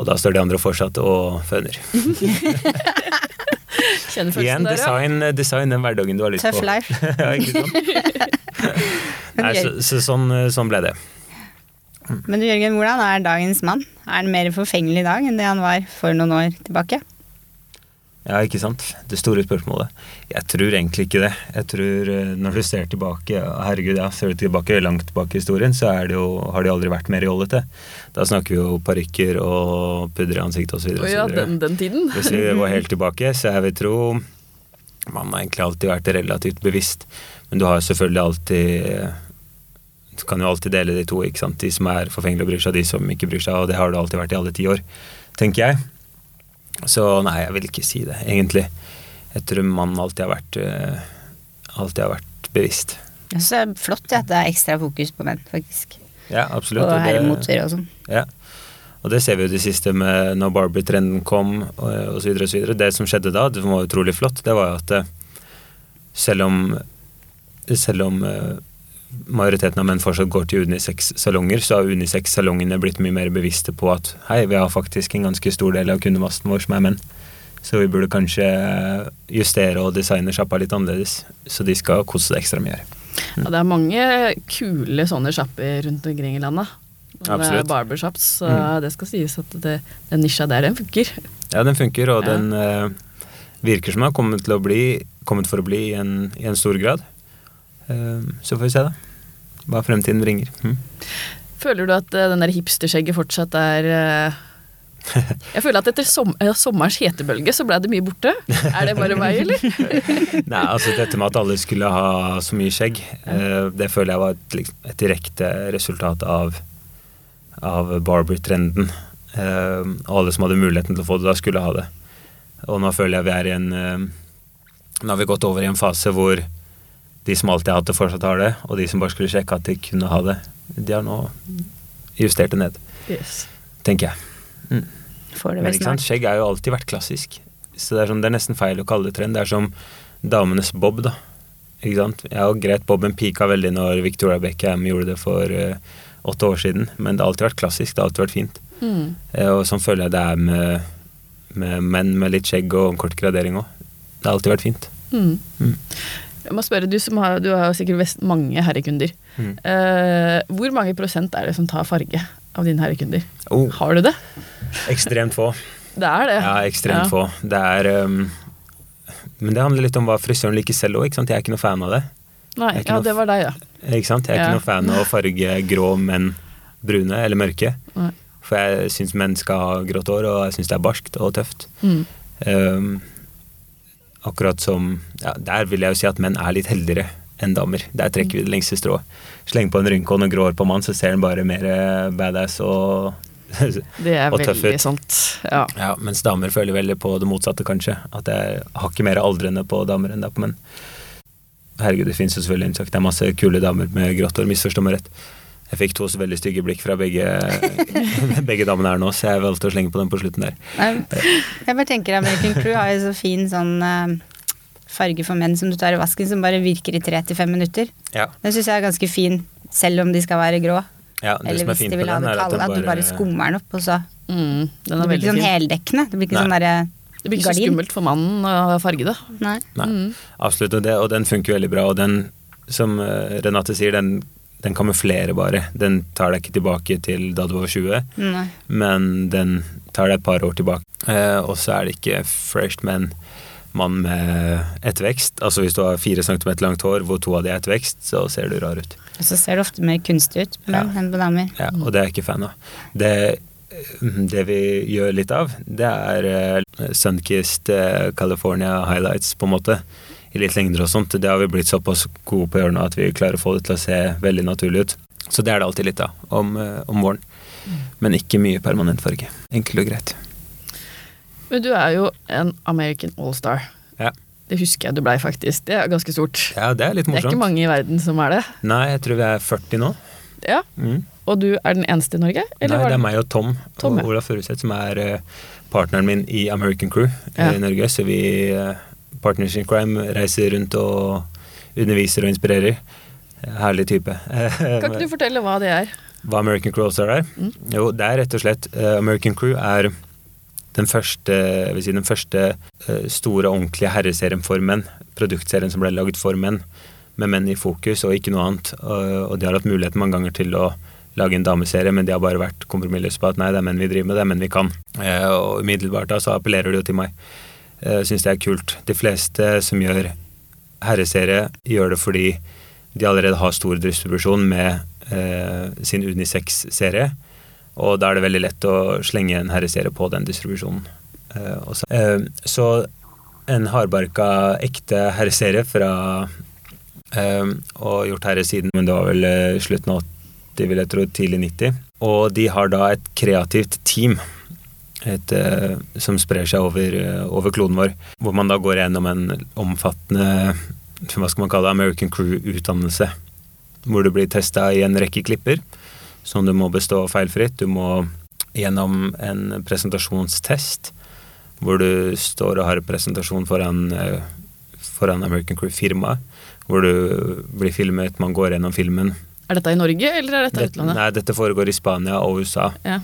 og da står de andre fortsatt og føner. Igjen, design, design den hverdagen du har lyst Tough på. life. ja, ikke sant? Nei, så, så sånn, sånn ble det. Men du Jørgen, hvordan er dagens mann? Er han mer forfengelig i dag enn det han var for noen år tilbake? Ja, ikke sant? Det store spørsmålet. Jeg tror egentlig ikke det. Jeg tror eh, Når du ser tilbake Herregud, ja, ser du tilbake langt tilbake i historien, så er det jo, har de aldri vært mer jollete. Da snakker vi jo parykker og pudder i ansiktet osv. Å ja, den, den tiden. Hvis vi går helt tilbake, så jeg vil tro man har egentlig alltid vært relativt bevisst. Men du har selvfølgelig alltid Du kan jo alltid dele de to, ikke sant. De som er forfengelige og bryr seg, og de som ikke bryr seg. Og det har det alltid vært i alle ti år, tenker jeg. Så nei, jeg vil ikke si det, egentlig. Jeg tror mannen alltid har vært eh, Alltid har vært bevisst. Jeg synes det er flott at det er ekstra fokus på menn, faktisk. Ja, absolutt. Og herremoter og sånn. Ja. Og det ser vi jo det siste med når Barbie-trenden kom osv. videre og så videre. Det som skjedde da, det var utrolig flott, det var jo at eh, selv om selv om eh, majoriteten av menn fortsatt går til unisex-salonger, så har unisex-salongene blitt mye mer bevisste på at hei, vi har faktisk en ganske stor del av kundemassen vår som er menn. Så vi burde kanskje justere og designe sjappa litt annerledes, så de skal kose seg ekstra mye her. Ja, det er mange kule sånne sjapper rundt omkring i landet. Absolutt. er barbershops, så Mm. det skal sies at det, den nisja der, den funker. Ja, den funker, og Ja. den uh, virker som den har kommet, kommet for å bli i en, i en stor grad. Eh, så får vi se, da. Hva fremtiden bringer. Mm. Føler du at eh, den der hipsterskjegget fortsatt er eh, Jeg føler at etter som, sommerens hetebølge så ble det mye borte. Er det bare meg, eller? Nei, altså dette med at alle skulle ha så mye skjegg, eh, det føler jeg var et, liksom, et direkte resultat av, av barber-trenden. Eh, og alle som hadde muligheten til å få det da, skulle ha det. Og nå føler jeg vi er i en Nå har vi gått over i en fase hvor de som alltid har hatt det, fortsatt har det, og de som bare skulle sjekke at de kunne ha det, de har nå justert det ned, Yes. tenker jeg. Mm. Men ikke sant, skjegg har jo alltid vært klassisk. Så det er, sånn, det er nesten feil å kalle det trend. Det er som damenes bob, da. Ikke sant? Ja, og greit, boben pika veldig når Victoria Beckham gjorde det for uh, åtte år siden, men det har alltid vært klassisk, det har alltid vært fint. Mm. Uh, og sånn føler jeg det er med, med menn med litt skjegg og kort gradering òg. Det har alltid vært fint. Mm. Mm. Jeg må spørre, du, som har, du har sikkert vest, mange herrekunder. Mm. Uh, hvor mange prosent er det som tar farge av dine herrekunder? Oh, Har du det? ekstremt få. Det er det. Ja, ekstremt Ja. få. Det er um, Men det handler litt om hva frisøren liker selv òg. Jeg er ikke noe fan av det. Nei, ja, noe det var deg, ja. Ikke sant? Jeg er Ja. ikke noe fan av å farge grå menn brune eller mørke. Nei. For jeg syns menn skal ha grått hår, og jeg syns det er barskt og tøft. Mm. Um, akkurat som ja, Der vil jeg jo si at menn er litt heldigere enn damer. Der trekker vi det lengste strået. Sleng på en rynke og noen grå hår på mann, så ser han bare mer eh, badass og Det er veldig sant. Ja. Ja, mens damer føler veldig på det motsatte, kanskje. At jeg har ikke mer aldrende på damer enn det er på menn. Herregud, det finnes jo selvfølgelig unntak. Det er masse kule damer med grått hår, misforstå meg rett. Jeg fikk to veldig stygge blikk fra begge, begge damene her nå, så jeg valgte å slenge på den på slutten der. Jeg bare tenker American Crew har jo så fin sånn eh, farge for menn som du tar i vasken, som bare virker i tre til fem minutter. Ja, Den syns jeg er ganske fin, selv om de skal være grå. ja det Eller som er hvis fint de vil ha den, det at kalde, at du bare skummer den opp, og så Mm, den Det blir ikke sånn heldekkende. Det blir ikke Nei. sånn derre Det blir ikke så skummelt for mannen å farge det. Nei. Nei, Mm. absolutt, og, det, og den funker veldig bra. Og den, som eh, Renate sier, den, den kamuflerer bare. Den tar deg ikke tilbake til da du var 20, Nei. men den tar deg et par år tilbake. Eh, og så er det ikke fresh, men mann med ettervekst. Altså hvis du har fire centimeter langt hår hvor to av de er ettervekst, så ser du rar ut. Og så ser du ofte mer kunstig ut på Ja. enn på damer. Ja, og det er jeg ikke fan av. Det, det vi gjør litt av, det er Sunkist Sunkissed eh, California highlights, på en måte. I litt lengder og sånt. Det har vi blitt såpass gode på å gjøre nå at vi klarer å få det til å se veldig naturlig ut. Så det er det alltid litt av om, eh, om våren. Men ikke mye permanent farge. Enkelt og greit. Men du er jo en American Allstar. Ja. Det husker jeg du blei, faktisk. Det er ganske stort. Ja, det er litt morsomt. Det er ikke mange i verden som er det. Nei, jeg tror vi er 40 nå. Ja, Mm. Og du er den eneste i Norge? eller Nei, det er meg og Tom, Tom, og Olaf Furuseth som er eh, partneren min i American Crew Ja. i Norge. Så vi, Partners in Crime, reiser rundt og underviser og inspirerer. Herlig type. Kan ikke du fortelle hva det er? Hva American Crew All-Star er? Mm. Jo, det er rett og slett eh, American Crew er den første, si den første eh, store, ordentlige herreserien for menn. Produktserien som ble lagd for menn, med menn i fokus og ikke noe annet. Og, de har hatt muligheten mange ganger til å lage en dameserie, men de har bare vært kompromissløse på at nei, det er menn vi driver med, det er menn vi kan. Eh, og umiddelbart da så appellerer det jo til meg. Jeg syns det er kult. De fleste som gjør herreserie, gjør det fordi de allerede har stor distribusjon med eh, sin Unisex-serie. Og da er det veldig lett å slenge en herreserie på den distribusjonen. Eh, også. Eh, så en hardbarka, ekte herreserie fra eh, Og gjort herre siden, men det var vel eh, slutten av 80, vil jeg tro, tidlig 90. Og de har da et kreativt team. Et, eh, som sprer seg over, eh, over kloden vår. Hvor man da går gjennom en omfattende hva skal man kalle det, American Crew-utdannelse. Hvor du blir testa i en rekke klipper som du må bestå feilfritt. Du må gjennom en presentasjonstest hvor du står og har en presentasjon foran, eh, foran American Crew-firmaet. Hvor du blir filmet, man går gjennom filmen. Er dette i Norge, eller er dette i utlandet? nei, dette foregår i Spania og USA. Ja.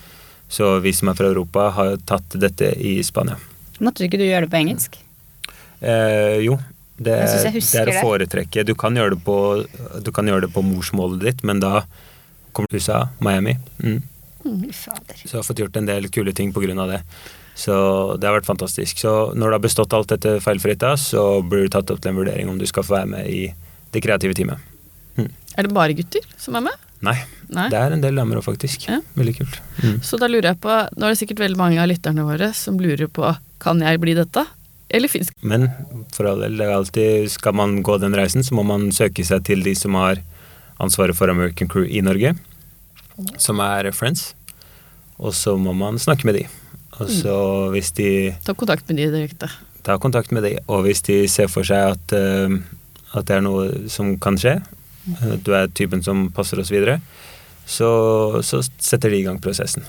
Så vi som er fra Europa, har tatt dette i Spania. Måtte ikke du gjøre det på engelsk? Eh, jo, det, Jeg jeg det er å foretrekke. Du kan, gjøre det på, du kan gjøre det på morsmålet ditt, men da kommer USA, Miami. Mm. Fader. Så jeg har fått gjort en del kule ting pga. det. Så det har vært fantastisk. Så når du har bestått alt dette feilfritt, da, så blir du tatt opp til en vurdering om du skal få være med i det kreative teamet. Er det bare gutter som er med? Nei, Nei. det er en del damer òg, faktisk. Ja. Veldig kult. Mm. Så da lurer jeg på, nå er det sikkert veldig mange av lytterne våre som lurer på kan jeg bli dette, eller fins Men for all del, det er alltid, skal man gå den reisen, så må man søke seg til de som har ansvaret for American Crew i Norge, som er Friends. Og så må man snakke med de. Og så hvis de Ta kontakt med de direkte. Ta kontakt med de, og hvis de ser for seg at, uh, at det er noe som kan skje, du er typen som passer oss videre, så, så setter de i gang prosessen.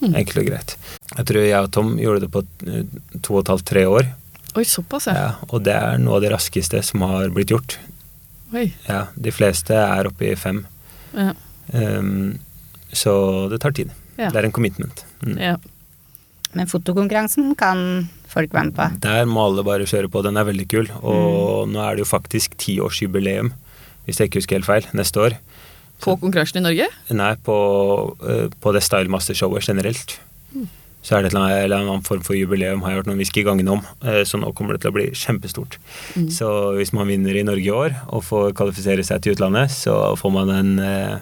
Mm. Enkelt og greit. Jeg tror jeg og Tom gjorde det på eh, to og et halvt, tre år. Oi, såpass, ja. Ja, og det er noe av det raskeste som har blitt gjort. Oi. Ja, de fleste er oppe i fem. Ja. Um, så det tar tid. Ja. Det er en commitment. Mm. ja. Men fotokonkurransen kan folk være med på. Der må alle bare kjøre på. Den er veldig kul. Mm. Og nå er det jo faktisk tiårsjubileum, hvis jeg ikke husker helt feil, neste år. På konkurransen i Norge? Nei, på, eh, på det Style Master-showet generelt. Mm. Så er det en eller en annen form for jubileum, har jeg hørt noen hviske gangene om. Eh, Så nå kommer det til å bli kjempestort. Mm. Så hvis man vinner i Norge i år og får kvalifisere seg til utlandet, så får man en eh,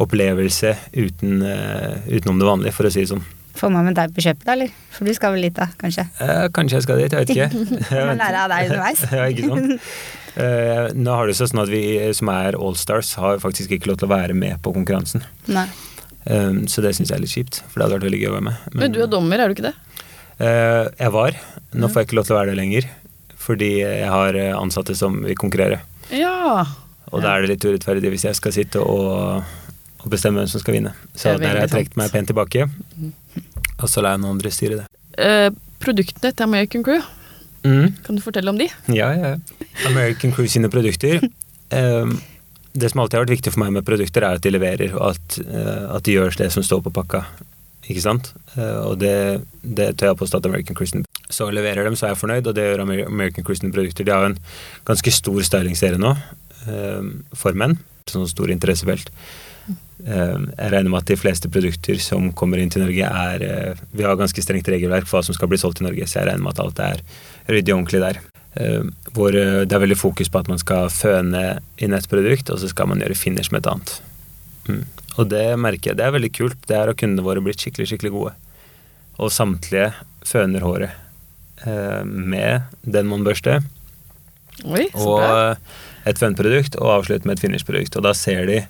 opplevelse uten, eh, utenom det vanlige, for å si det sånn. Får man med deg på kjøpet, da, eller? For du skal vel dit, da, kanskje? Eh, kanskje jeg skal dit, jeg vet ikke. Jeg vet lære av deg underveis. ja, ikke sant. Eh, nå har det seg sånn at vi som er Allstars, har faktisk ikke lov til å være med på konkurransen. Nei. Eh, så det syns jeg er litt kjipt, for det hadde vært veldig gøy å være med. Men du er dommer, er du ikke det? eh, jeg var. Nå får jeg ikke lov til å være det lenger, fordi jeg har eh, ansatte som vil konkurrere. Ja. Og da er det litt urettferdig hvis jeg skal sitte og og bestemme hvem som skal vinne. Så er der har jeg trukket meg pent tilbake. Og så lar jeg noen andre styre det. Uh, produktene til American Crew, Mm. kan du fortelle om de? Ja, ja. American Crew sine produkter. um, det som alltid har vært viktig for meg med produkter, er at de leverer, og at, uh, at de gjør det som står på pakka. Ikke sant? Uh, og det, det tør jeg påstå at American Crew Så leverer dem, så er jeg fornøyd, og det gjør American Crew sine produkter. De har jo en ganske stor stylingserie nå, uh, for menn. Sånn stor interessefelt. Ehm, jeg regner med at de fleste produkter som kommer inn til Norge, er eh, Vi har ganske strengt regelverk for hva som skal bli solgt i Norge, så jeg regner med at alt er ryddig og ordentlig der. Eh, hvor eh, det er veldig fokus på at man skal føne inn et produkt, og så skal man gjøre finish med et annet. Mm. Og det merker jeg. Det er veldig kult. Det er har kundene våre blitt skikkelig, skikkelig gode. Og samtlige føner håret med den man børster. Oi, og et fønprodukt, og avslutter med et finish-produkt. Og da ser de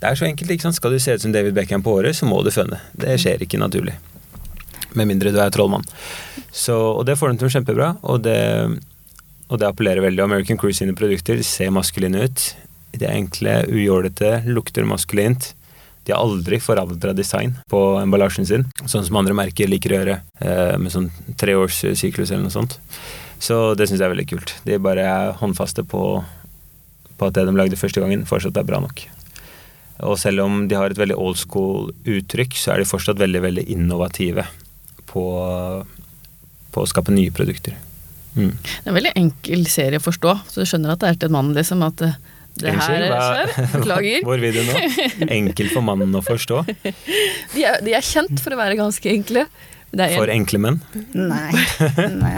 Det er så enkelt, ikke sant. Skal du se ut som David Beckham på håret, så må du føne. Det skjer ikke naturlig. Med mindre du er trollmann. Så, og det får de til å kjempebra, og det, og det appellerer veldig. American Cruise sine produkter ser maskuline ut. De er enkle, ujålete, lukter maskulint. De har aldri forandra design på emballasjen sin, sånn som andre merker liker å gjøre, eh, med sånn treårssyklus eller noe sånt. Så det syns jeg er veldig kult. De bare er håndfaste på, på at det de lagde første gangen, fortsatt er bra nok. Og selv om de har et veldig old school uttrykk, så er de fortsatt veldig, veldig innovative på, på å skape nye produkter. Mm. Det er en veldig enkel serie å forstå, så du skjønner at det er til en mann, liksom. At det, det her Unnskyld, skjer. Beklager. Hvor vil du nå? Enkel for mannen å forstå. De er, de er kjent for å være ganske enkle. Er For enkle menn. Nei. Nei.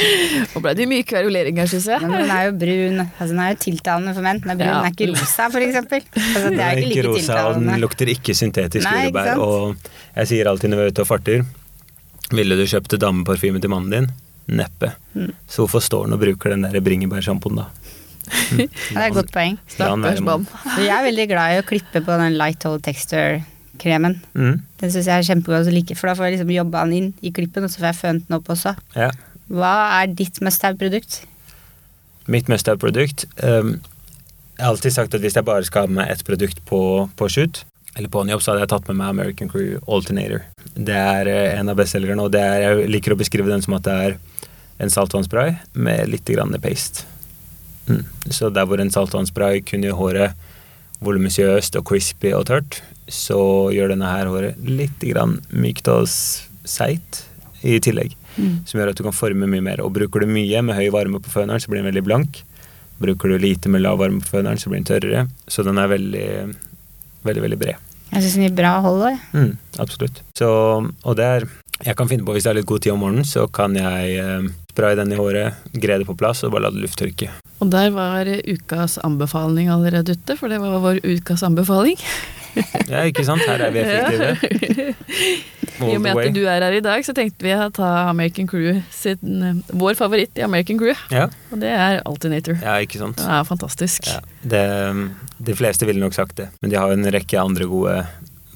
Nå ble det mye kverulering her, syns jeg. Men den er jo brun. Altså, den er jo tiltalende for menn. Den er brun, Ja. den er ikke rosa, for eksempel. Altså, Den er ikke ikke like rosa, og den lukter ikke syntetisk Nei, ikke jordbær. sant? Og jeg sier alltid når vi er ute og farter Ville du kjøpt dameparfyme til mannen din? Neppe. Mm. Så hvorfor står han og bruker den der bringebærsjampoen, da? Det er et godt poeng. Stakkars mann. Jeg er veldig glad i å klippe på den light hold texture-kremen. Mm. Den syns jeg er kjempegod å like, for da får jeg liksom jobba den inn i klippen, og så får jeg fønt den opp også. Ja. Hva er ditt must have-produkt? Mitt must have-produkt um, Jeg har alltid sagt at hvis jeg bare skal ha med ett produkt på, på shoot, eller på en jobb, så hadde jeg tatt med meg American Crew Alternator. Det er eh, en av bestselgerne, og det er, jeg liker å beskrive den som at det er en saltvannspray med litt grann paste. Mm. Så der hvor en saltvannspray kun gjør håret voluminøst og crispy og tørt, så gjør denne her håret litt grann mykt og seigt i tillegg. Som gjør at du kan forme mye mer. Og bruker du mye med høy varme på føneren, så blir den veldig blank. Bruker du lite med lav varme på føneren, så blir den tørrere. Så den er veldig, veldig, veldig bred. Jeg syns den gir bra hold òg. Mm, absolutt. Så, og det er Jeg kan finne på, hvis jeg har litt god tid om morgenen, så kan jeg eh, spraye den i håret, gre det på plass og bare la det lufttørke. Og der var ukas anbefaling allerede ute, for det var vår ukas anbefaling. Ja, ikke sant? Her er vi effektive. I og med at du er her i dag, så tenkte vi å ta American Crew sin, eh, vår favoritt i American Crew, Ja, og det er Alternator. ja, ikke sant. Det er fantastisk. Ja, det, de fleste ville nok sagt det, men de har en rekke andre gode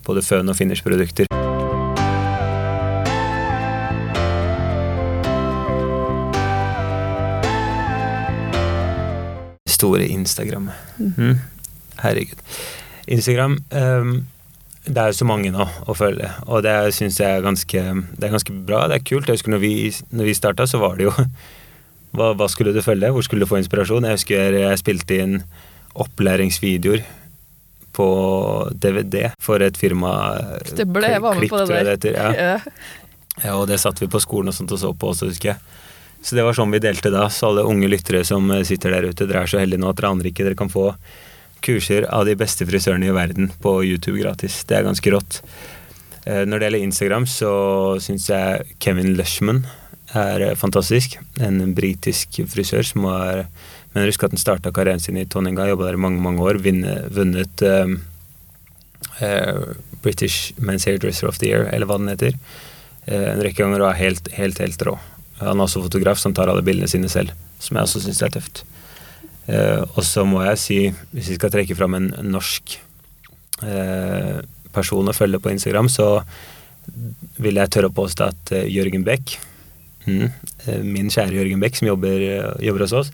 både føn- og finish-produkter. Store Instagram. Mm. Herregud. Instagram um, Det er jo så mange nå å følge, og det syns jeg er ganske, det er ganske bra. Det er kult. Jeg husker når vi, når vi starta, så var det jo hva, hva skulle du følge? Hvor skulle du få inspirasjon? Jeg husker jeg spilte inn opplæringsvideoer på DVD for et firma. Stemmer det, jeg var med på det der. Det heter, Ja. Ja. Ja, og det satt vi på skolen og sånt og så på også, husker jeg. Så det var sånn vi delte da. Så alle unge lyttere som eh, sitter der ute, dere er så heldige nå at dere aner ikke. Dere kan få kurser av de beste frisørene i verden på YouTube gratis. Det er ganske rått. Eh, Når det gjelder Instagram, så syns jeg Kevin Lushman er eh, fantastisk. En britisk frisør som har Men husk at han starta karrieren sin i Tonninga, jobba der i mange, mange år, vinne, vunnet um, uh, British Men's Hairdresser of the Year, eller hva den heter uh, en rekke ganger og er helt, helt, helt rå. Han er også fotograf som tar alle bildene sine selv, som jeg også syns er tøft. Eh, og så må jeg si, hvis vi skal trekke fram en norsk eh, person å følge på Instagram, så vil jeg tørre å påstå at eh, Jørgen Beck, mm, eh, min kjære Jørgen Beck som jobber, eh, jobber hos oss,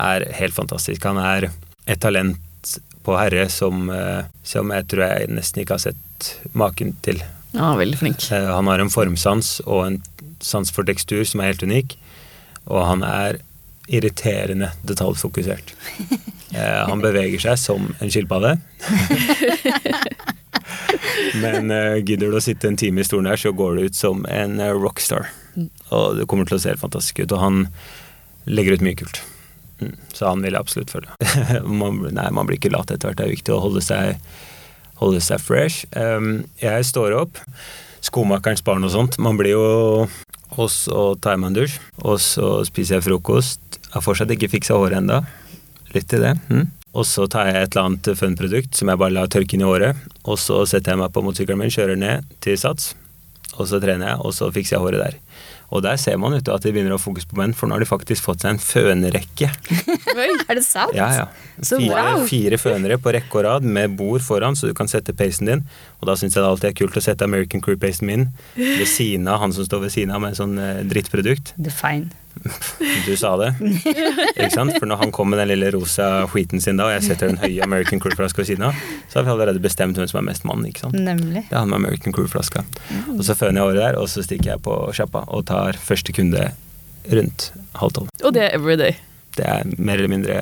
er helt fantastisk. Han er et talent på herre som, eh, som jeg tror jeg nesten ikke har sett maken til. Ja, veldig flink. Han har en formsans og en sans for tekstur som er helt unik, og han er irriterende detaljfokusert. Eh, Han beveger seg som en skilpadde. Men eh, gidder du å sitte en time i stolen der, så går det ut som en eh, rockstar. Og det kommer til å se helt fantastisk ut. Og han legger ut mye kult. Mm, Så han vil jeg absolutt følge. man, nei, man blir ikke lat etter hvert. Det er viktig å holde seg, holde seg fresh. Um, jeg står opp. Skomakerens barn og sånt. Man blir jo Og så tar jeg meg en dusj. Og så spiser jeg frokost. Jeg har fortsatt ikke fiksa håret enda. Litt til det. Mm. Og så tar jeg et eller annet fun-produkt som jeg bare lar tørke inn i håret. Og så setter jeg meg på motorsykkelen min, kjører ned til Sats. Og så trener jeg, og så fikser jeg håret der. Og der ser man ute at de begynner å ha fokus på menn, for nå har de faktisk fått seg en fønerekke. Er det sant? Ja, ja. Så Fire, fire fønere på rekke og rad med bord foran, så du kan sette peisen din. Og da syns jeg det alltid er kult å sette American Crew-peisen min ved siden av han som står ved siden av med en sånn eh, drittprodukt. Define. Du sa det. Ikke sant? For når han kom med den lille rosa skiten sin da, og jeg setter den høye American Crew-flaska ved siden av, så har vi allerede bestemt hvem som er mest mann. ikke sant? Nemlig. Det er han med American Crew-flaska. Og så føner jeg året der, og så stikker jeg på sjappa og tar første kunde rundt halv tolv. Og det er every day. Det er mer eller mindre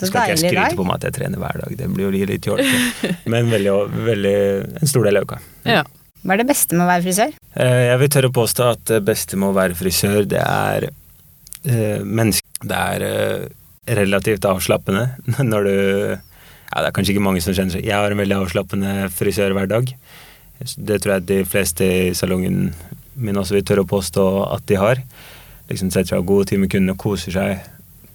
Så skal ikke jeg skryte på meg at jeg trener hver dag, det blir jo litt jålete. Men veldig, veldig, en stor del av uka. Ja. Hva er det beste med å være frisør? Eh, Jeg vil tørre å påstå at det beste med å være frisør, det er eh, menneske. Det er eh, relativt avslappende når du Ja, det er kanskje ikke mange som kjenner seg Jeg har en veldig avslappende frisør hver dag. Det tror jeg de fleste i salongen min også vil tørre å påstå at de har. Liksom setter seg av gode timer med kundene, koser seg,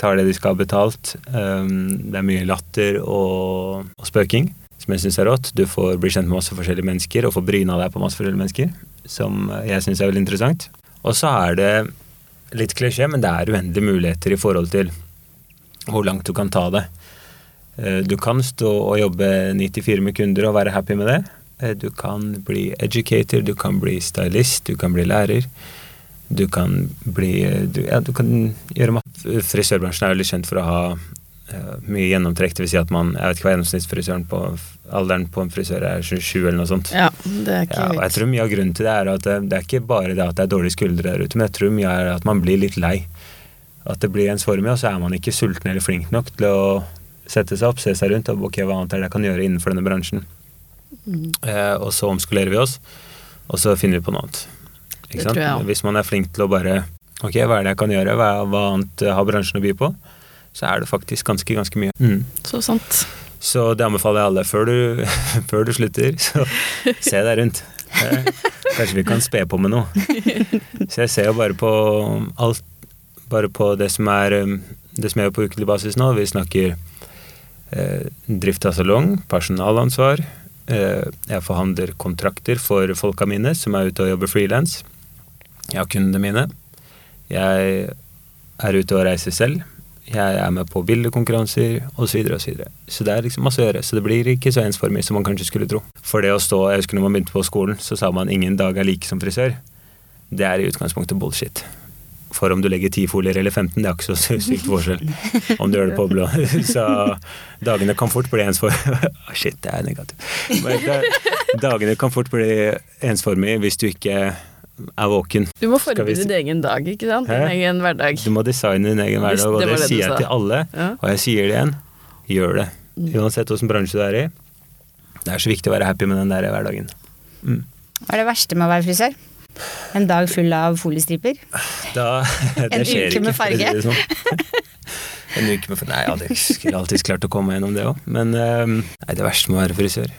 tar det de skal ha betalt. Um, det er mye latter og, og spøking, som jeg syns er rått. Du får bli kjent med masse forskjellige mennesker og får bryna deg på masse forskjellige mennesker, som jeg syns er veldig interessant. Og så er det litt klisjé, men det er uendelige muligheter i forhold til hvor langt du kan ta det. Eh, Du kan stå og jobbe 94 med kunder og være happy med det. Eh, Du kan bli educator, du kan bli stylist, du kan bli lærer. Du kan bli du, Ja, du kan gjøre masse. Frisørbransjen er litt kjent for å ha eh, mye gjennomtrekk. Det vil si at man Jeg vet ikke hva gjennomsnittsfrisøren på alderen på en frisør er, 27 eller noe sånt. ja, det er ikke Ja, og jeg tror mye av grunnen til det er at det, det er ikke bare det at det er dårlige skuldre der ute, men jeg tror mye er at man blir litt lei. At det blir ensformig, og så er man ikke sulten eller flink nok til å sette seg opp, se seg rundt og ok, hva annet er det jeg kan gjøre innenfor denne bransjen. Mm. Eh, og så omskolerer vi oss, og så finner vi på noe annet. Det Ikke sant? tror jeg. Hvis man er flink til å bare Ok, hva er det jeg kan gjøre? Hva, hva annet eh, har bransjen å by på? Så er det faktisk ganske, ganske mye. Mm. Så sant. Så det anbefaler jeg alle. Før du, før du slutter, så se deg rundt. Kanskje vi kan spe på med noe. Så jeg ser jo bare på alt Bare på det som er um, Det som er på ukentlig basis nå. Vi snakker eh, drift av salong, personalansvar. Eh, jeg forhandler kontrakter for folka mine som er ute og jobber frilans. Jeg har kundene mine. Jeg er ute og reiser selv. Jeg er med på bildekonkurranser osv. Så, videre, og så, videre. så det er liksom masse å gjøre. Så det blir ikke så ensformig som man kanskje skulle tro. For det å stå, Jeg husker når man begynte på skolen, så sa man 'ingen dag er like som frisør'. Det er i utgangspunktet bullshit. For om du legger 10 folier eller 15, det er ikke så sykt forskjell. Om du gjør det på blå. Så dagene kan fort bli ensformige. Shit, det er negativt. Dagene kan fort bli ensformige hvis du ikke er våken. Du må vi forberede din egen dag, ikke sant? Din Hæ? egen hverdag. Du må designe din egen hverdag, og det det, det sier jeg til alle. Ja. Og jeg sier det igjen, gjør det. Mm. Uansett hvilken bransje du er i. Det er så viktig å være happy med den der hverdagen. Mm. Hva er det verste med å være frisør? En dag full av foliestriper? Da, det En skjer uke med ikke, farge? det sånn. En uke med farge Nei, jeg hadde skulle alltids klart å komme gjennom det òg. Men ehm, nei, det verste med å være frisør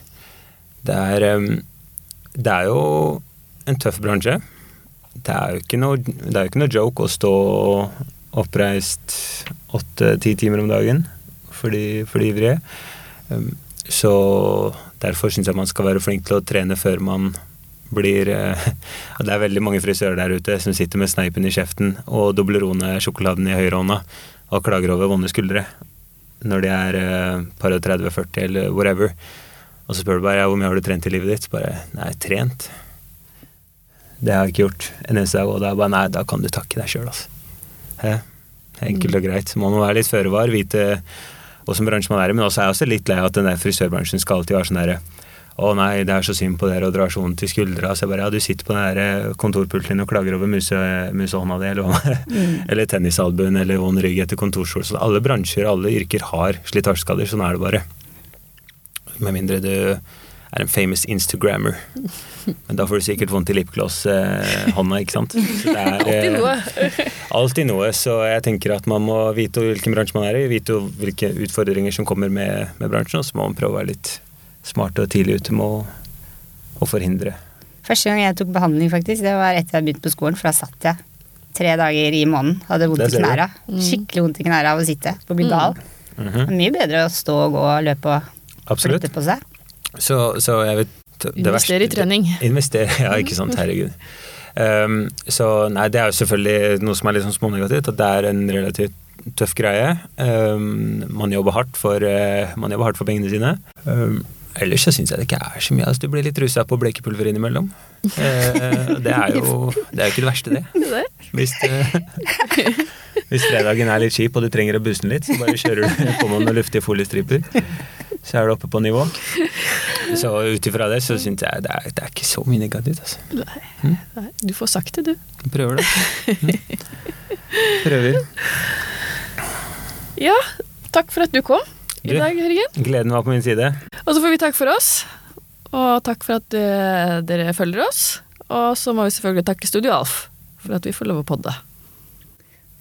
Det er ehm, Det er jo en tøff bransje. Det er jo ikke noe, jo ikke noe joke å stå oppreist åtte-ti timer om dagen for de, for de ivrige. Um, Så derfor syns jeg man skal være flink til å trene før man blir eh, Det er veldig mange frisører der ute som sitter med sneipen i kjeften og Doblerone-sjokoladen i høyrehånda og klager over vonde skuldre når de er eh, par og 30-40 eller whatever. Og så spør du bare ja, hvor mye har du trent i livet ditt. Bare nei, trent? Det har jeg ikke gjort en eneste dag. Og da er bare nei, da kan du takke deg sjøl, altså. Hæ? Enkelt og greit. Man må være litt føre var, vite åssen bransje man er i. Men også er jeg også litt lei av at den der frisørbransjen skal alltid være sånn derre å nei, det er så synd på dere og drar så vondt i skuldra. Så jeg bare, ja, du sitter på den der eh, kontorpulten din og klager over muse, musehånda di, eller, mm. eller tennisalbuen, eller vond rygg etter kontorstol. Så alle bransjer, alle yrker har slitasjeskader. Sånn er det bare. Med mindre du er en famous Instagrammer. Men da får du sikkert vondt i lipgloss-hånda, ikke sant. Så det er, Alltid eh, noe. Alltid noe, så jeg tenker at man må vite hvilken bransje man er i, vite hvilke utfordringer som kommer med, med bransjen, og så må man prøve å være litt smart og tidlig ute med å, å forhindre. Første gang jeg tok behandling, faktisk, det var etter jeg hadde begynt på skolen, for da satt jeg tre dager i måneden. Hadde vondt i knæra. Skikkelig vondt i knæra av å sitte. På å bli gal. Mhm. Det er mye bedre å stå og gå og løpe og Absolutt. flytte på seg. Så, så jeg vet det Investere i trening. Investere, ja, ikke sant. Herregud. Um, så nei, det er jo selvfølgelig noe som er litt sånn smånegativt, at det er en relativt tøff greie. Um, man jobber hardt for, uh, man jobber hardt for pengene sine. Um, ellers så syns jeg det ikke er så mye. Altså, du blir litt rusa på blekepulver innimellom. Uh, det er jo det er ikke det verste, det. Hvis, det, hvis fredagen er litt kjip og du trenger å booste den litt, så bare kjører du på med noen luftige foliestriper. Så er du oppe på nivå. Så ut ifra det så syns jeg det er, det er ikke så mye negativt. Altså. Nei, nei, du får sagt det, du. Prøver det. Mm. Prøver. Ja, takk for at du kom i Du. dag, Jørgen. Gleden var på min side. Og så får vi takk for oss. Og takk for at eh, dere følger oss. Og så må vi selvfølgelig takke Studio Alf for at vi får lov å podde.